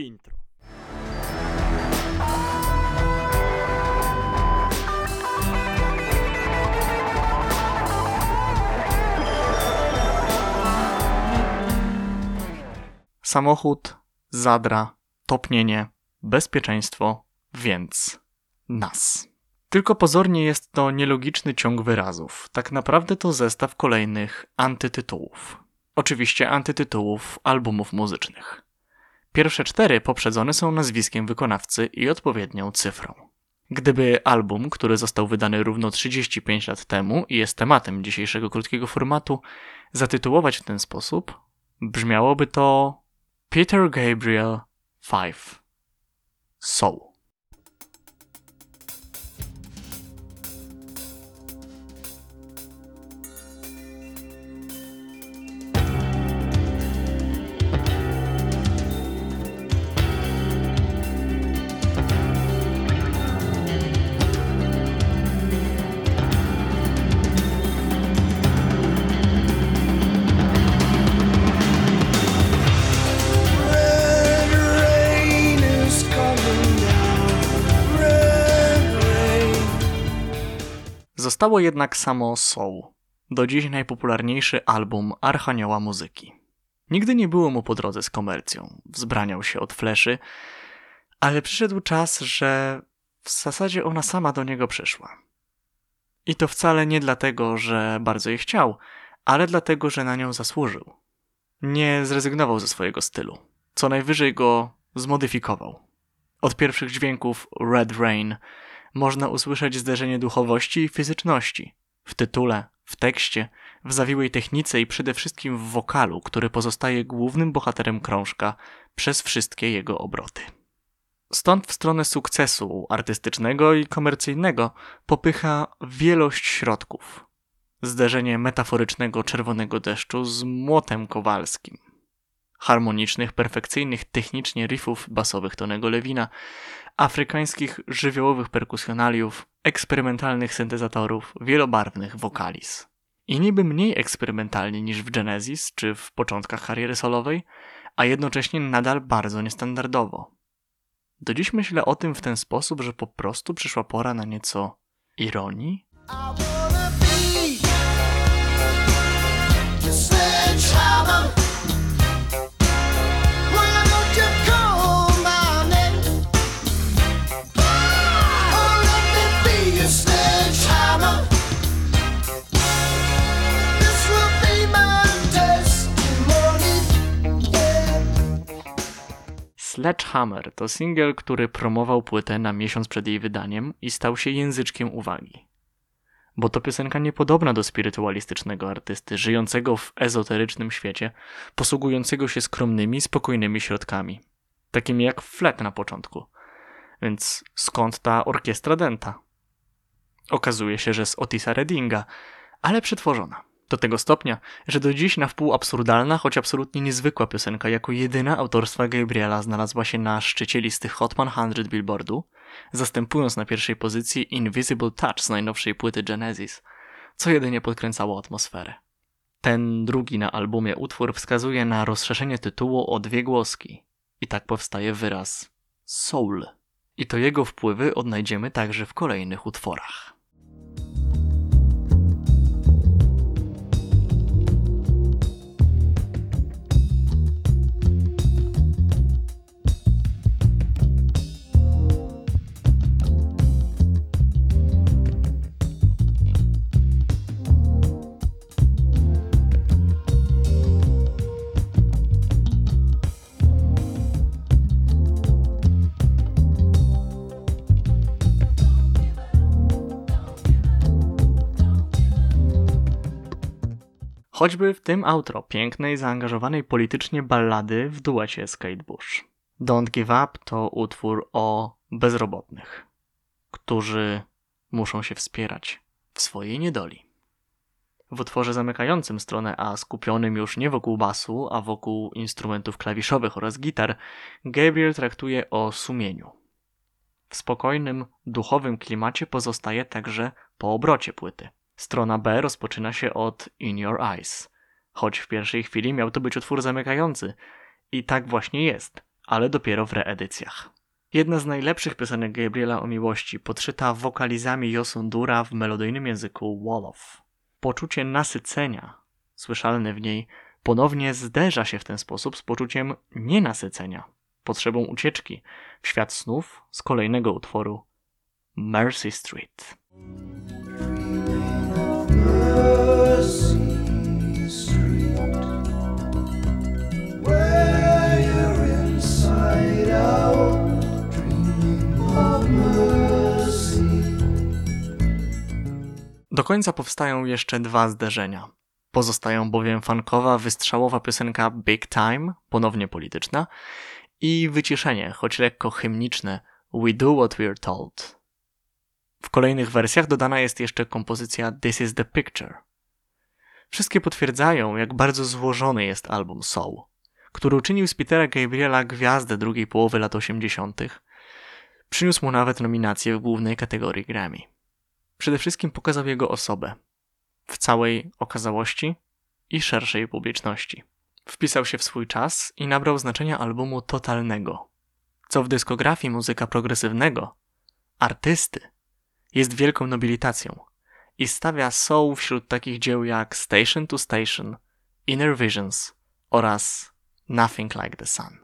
Intro. Samochód, zadra, topnienie, bezpieczeństwo, więc nas. Tylko pozornie jest to nielogiczny ciąg wyrazów. Tak naprawdę to zestaw kolejnych antytytułów. Oczywiście antytytułów albumów muzycznych. Pierwsze cztery poprzedzone są nazwiskiem wykonawcy i odpowiednią cyfrą. Gdyby album, który został wydany równo 35 lat temu i jest tematem dzisiejszego krótkiego formatu, zatytułować w ten sposób, brzmiałoby to Peter Gabriel 5 Soul. Zostało jednak samo Soul, do dziś najpopularniejszy album Archanioła muzyki. Nigdy nie było mu po drodze z komercją, wzbraniał się od fleszy, ale przyszedł czas, że w zasadzie ona sama do niego przyszła. I to wcale nie dlatego, że bardzo jej chciał, ale dlatego, że na nią zasłużył. Nie zrezygnował ze swojego stylu, co najwyżej go zmodyfikował. Od pierwszych dźwięków Red Rain można usłyszeć zderzenie duchowości i fizyczności w tytule, w tekście, w zawiłej technice i przede wszystkim w wokalu, który pozostaje głównym bohaterem krążka przez wszystkie jego obroty. Stąd w stronę sukcesu artystycznego i komercyjnego popycha wielość środków. Zderzenie metaforycznego czerwonego deszczu z młotem kowalskim. Harmonicznych, perfekcyjnych technicznie riffów basowych Tonego Lewina, afrykańskich żywiołowych perkusjonaliów, eksperymentalnych syntezatorów, wielobarwnych wokalis. I niby mniej eksperymentalnie niż w Genesis czy w początkach kariery solowej, a jednocześnie nadal bardzo niestandardowo. Do dziś myślę o tym w ten sposób, że po prostu przyszła pora na nieco ironii. Sledgehammer to singiel, który promował płytę na miesiąc przed jej wydaniem i stał się języczkiem uwagi. Bo to piosenka niepodobna do spirytualistycznego artysty, żyjącego w ezoterycznym świecie, posługującego się skromnymi, spokojnymi środkami. Takimi jak flet na początku. Więc skąd ta orkiestra denta? Okazuje się, że z Otisa Reddinga, ale przetworzona. Do tego stopnia, że do dziś na wpół absurdalna, choć absolutnie niezwykła piosenka jako jedyna autorstwa Gabriela znalazła się na szczycie listy Hot 100 Billboardu, zastępując na pierwszej pozycji Invisible Touch z najnowszej płyty Genesis, co jedynie podkręcało atmosferę. Ten drugi na albumie utwór wskazuje na rozszerzenie tytułu o dwie głoski i tak powstaje wyraz soul. I to jego wpływy odnajdziemy także w kolejnych utworach. Choćby w tym outro pięknej, zaangażowanej politycznie ballady w duecie z Bush. Don't Give Up to utwór o bezrobotnych, którzy muszą się wspierać w swojej niedoli. W utworze zamykającym stronę A, skupionym już nie wokół basu, a wokół instrumentów klawiszowych oraz gitar, Gabriel traktuje o sumieniu. W spokojnym, duchowym klimacie pozostaje także po obrocie płyty. Strona B rozpoczyna się od In Your Eyes, choć w pierwszej chwili miał to być utwór zamykający. I tak właśnie jest, ale dopiero w reedycjach. Jedna z najlepszych piosenek Gabriela o miłości, podszyta wokalizami Josundura w melodyjnym języku Wolof. Poczucie nasycenia, słyszalne w niej, ponownie zderza się w ten sposób z poczuciem nienasycenia, potrzebą ucieczki w świat snów z kolejnego utworu Mercy Street. Do końca powstają jeszcze dwa zderzenia. Pozostają bowiem funkowa, wystrzałowa piosenka Big Time, ponownie polityczna, i wyciszenie, choć lekko hymniczne We Do What We're Told. W kolejnych wersjach dodana jest jeszcze kompozycja This Is The Picture. Wszystkie potwierdzają, jak bardzo złożony jest album Soul, który uczynił z Petera Gabriela gwiazdę drugiej połowy lat 80., przyniósł mu nawet nominację w głównej kategorii Grammy. Przede wszystkim pokazał jego osobę w całej okazałości i szerszej publiczności. Wpisał się w swój czas i nabrał znaczenia albumu totalnego, co w dyskografii muzyka progresywnego, artysty, jest wielką nobilitacją i stawia soul wśród takich dzieł jak Station to Station, Inner Visions oraz Nothing Like the Sun.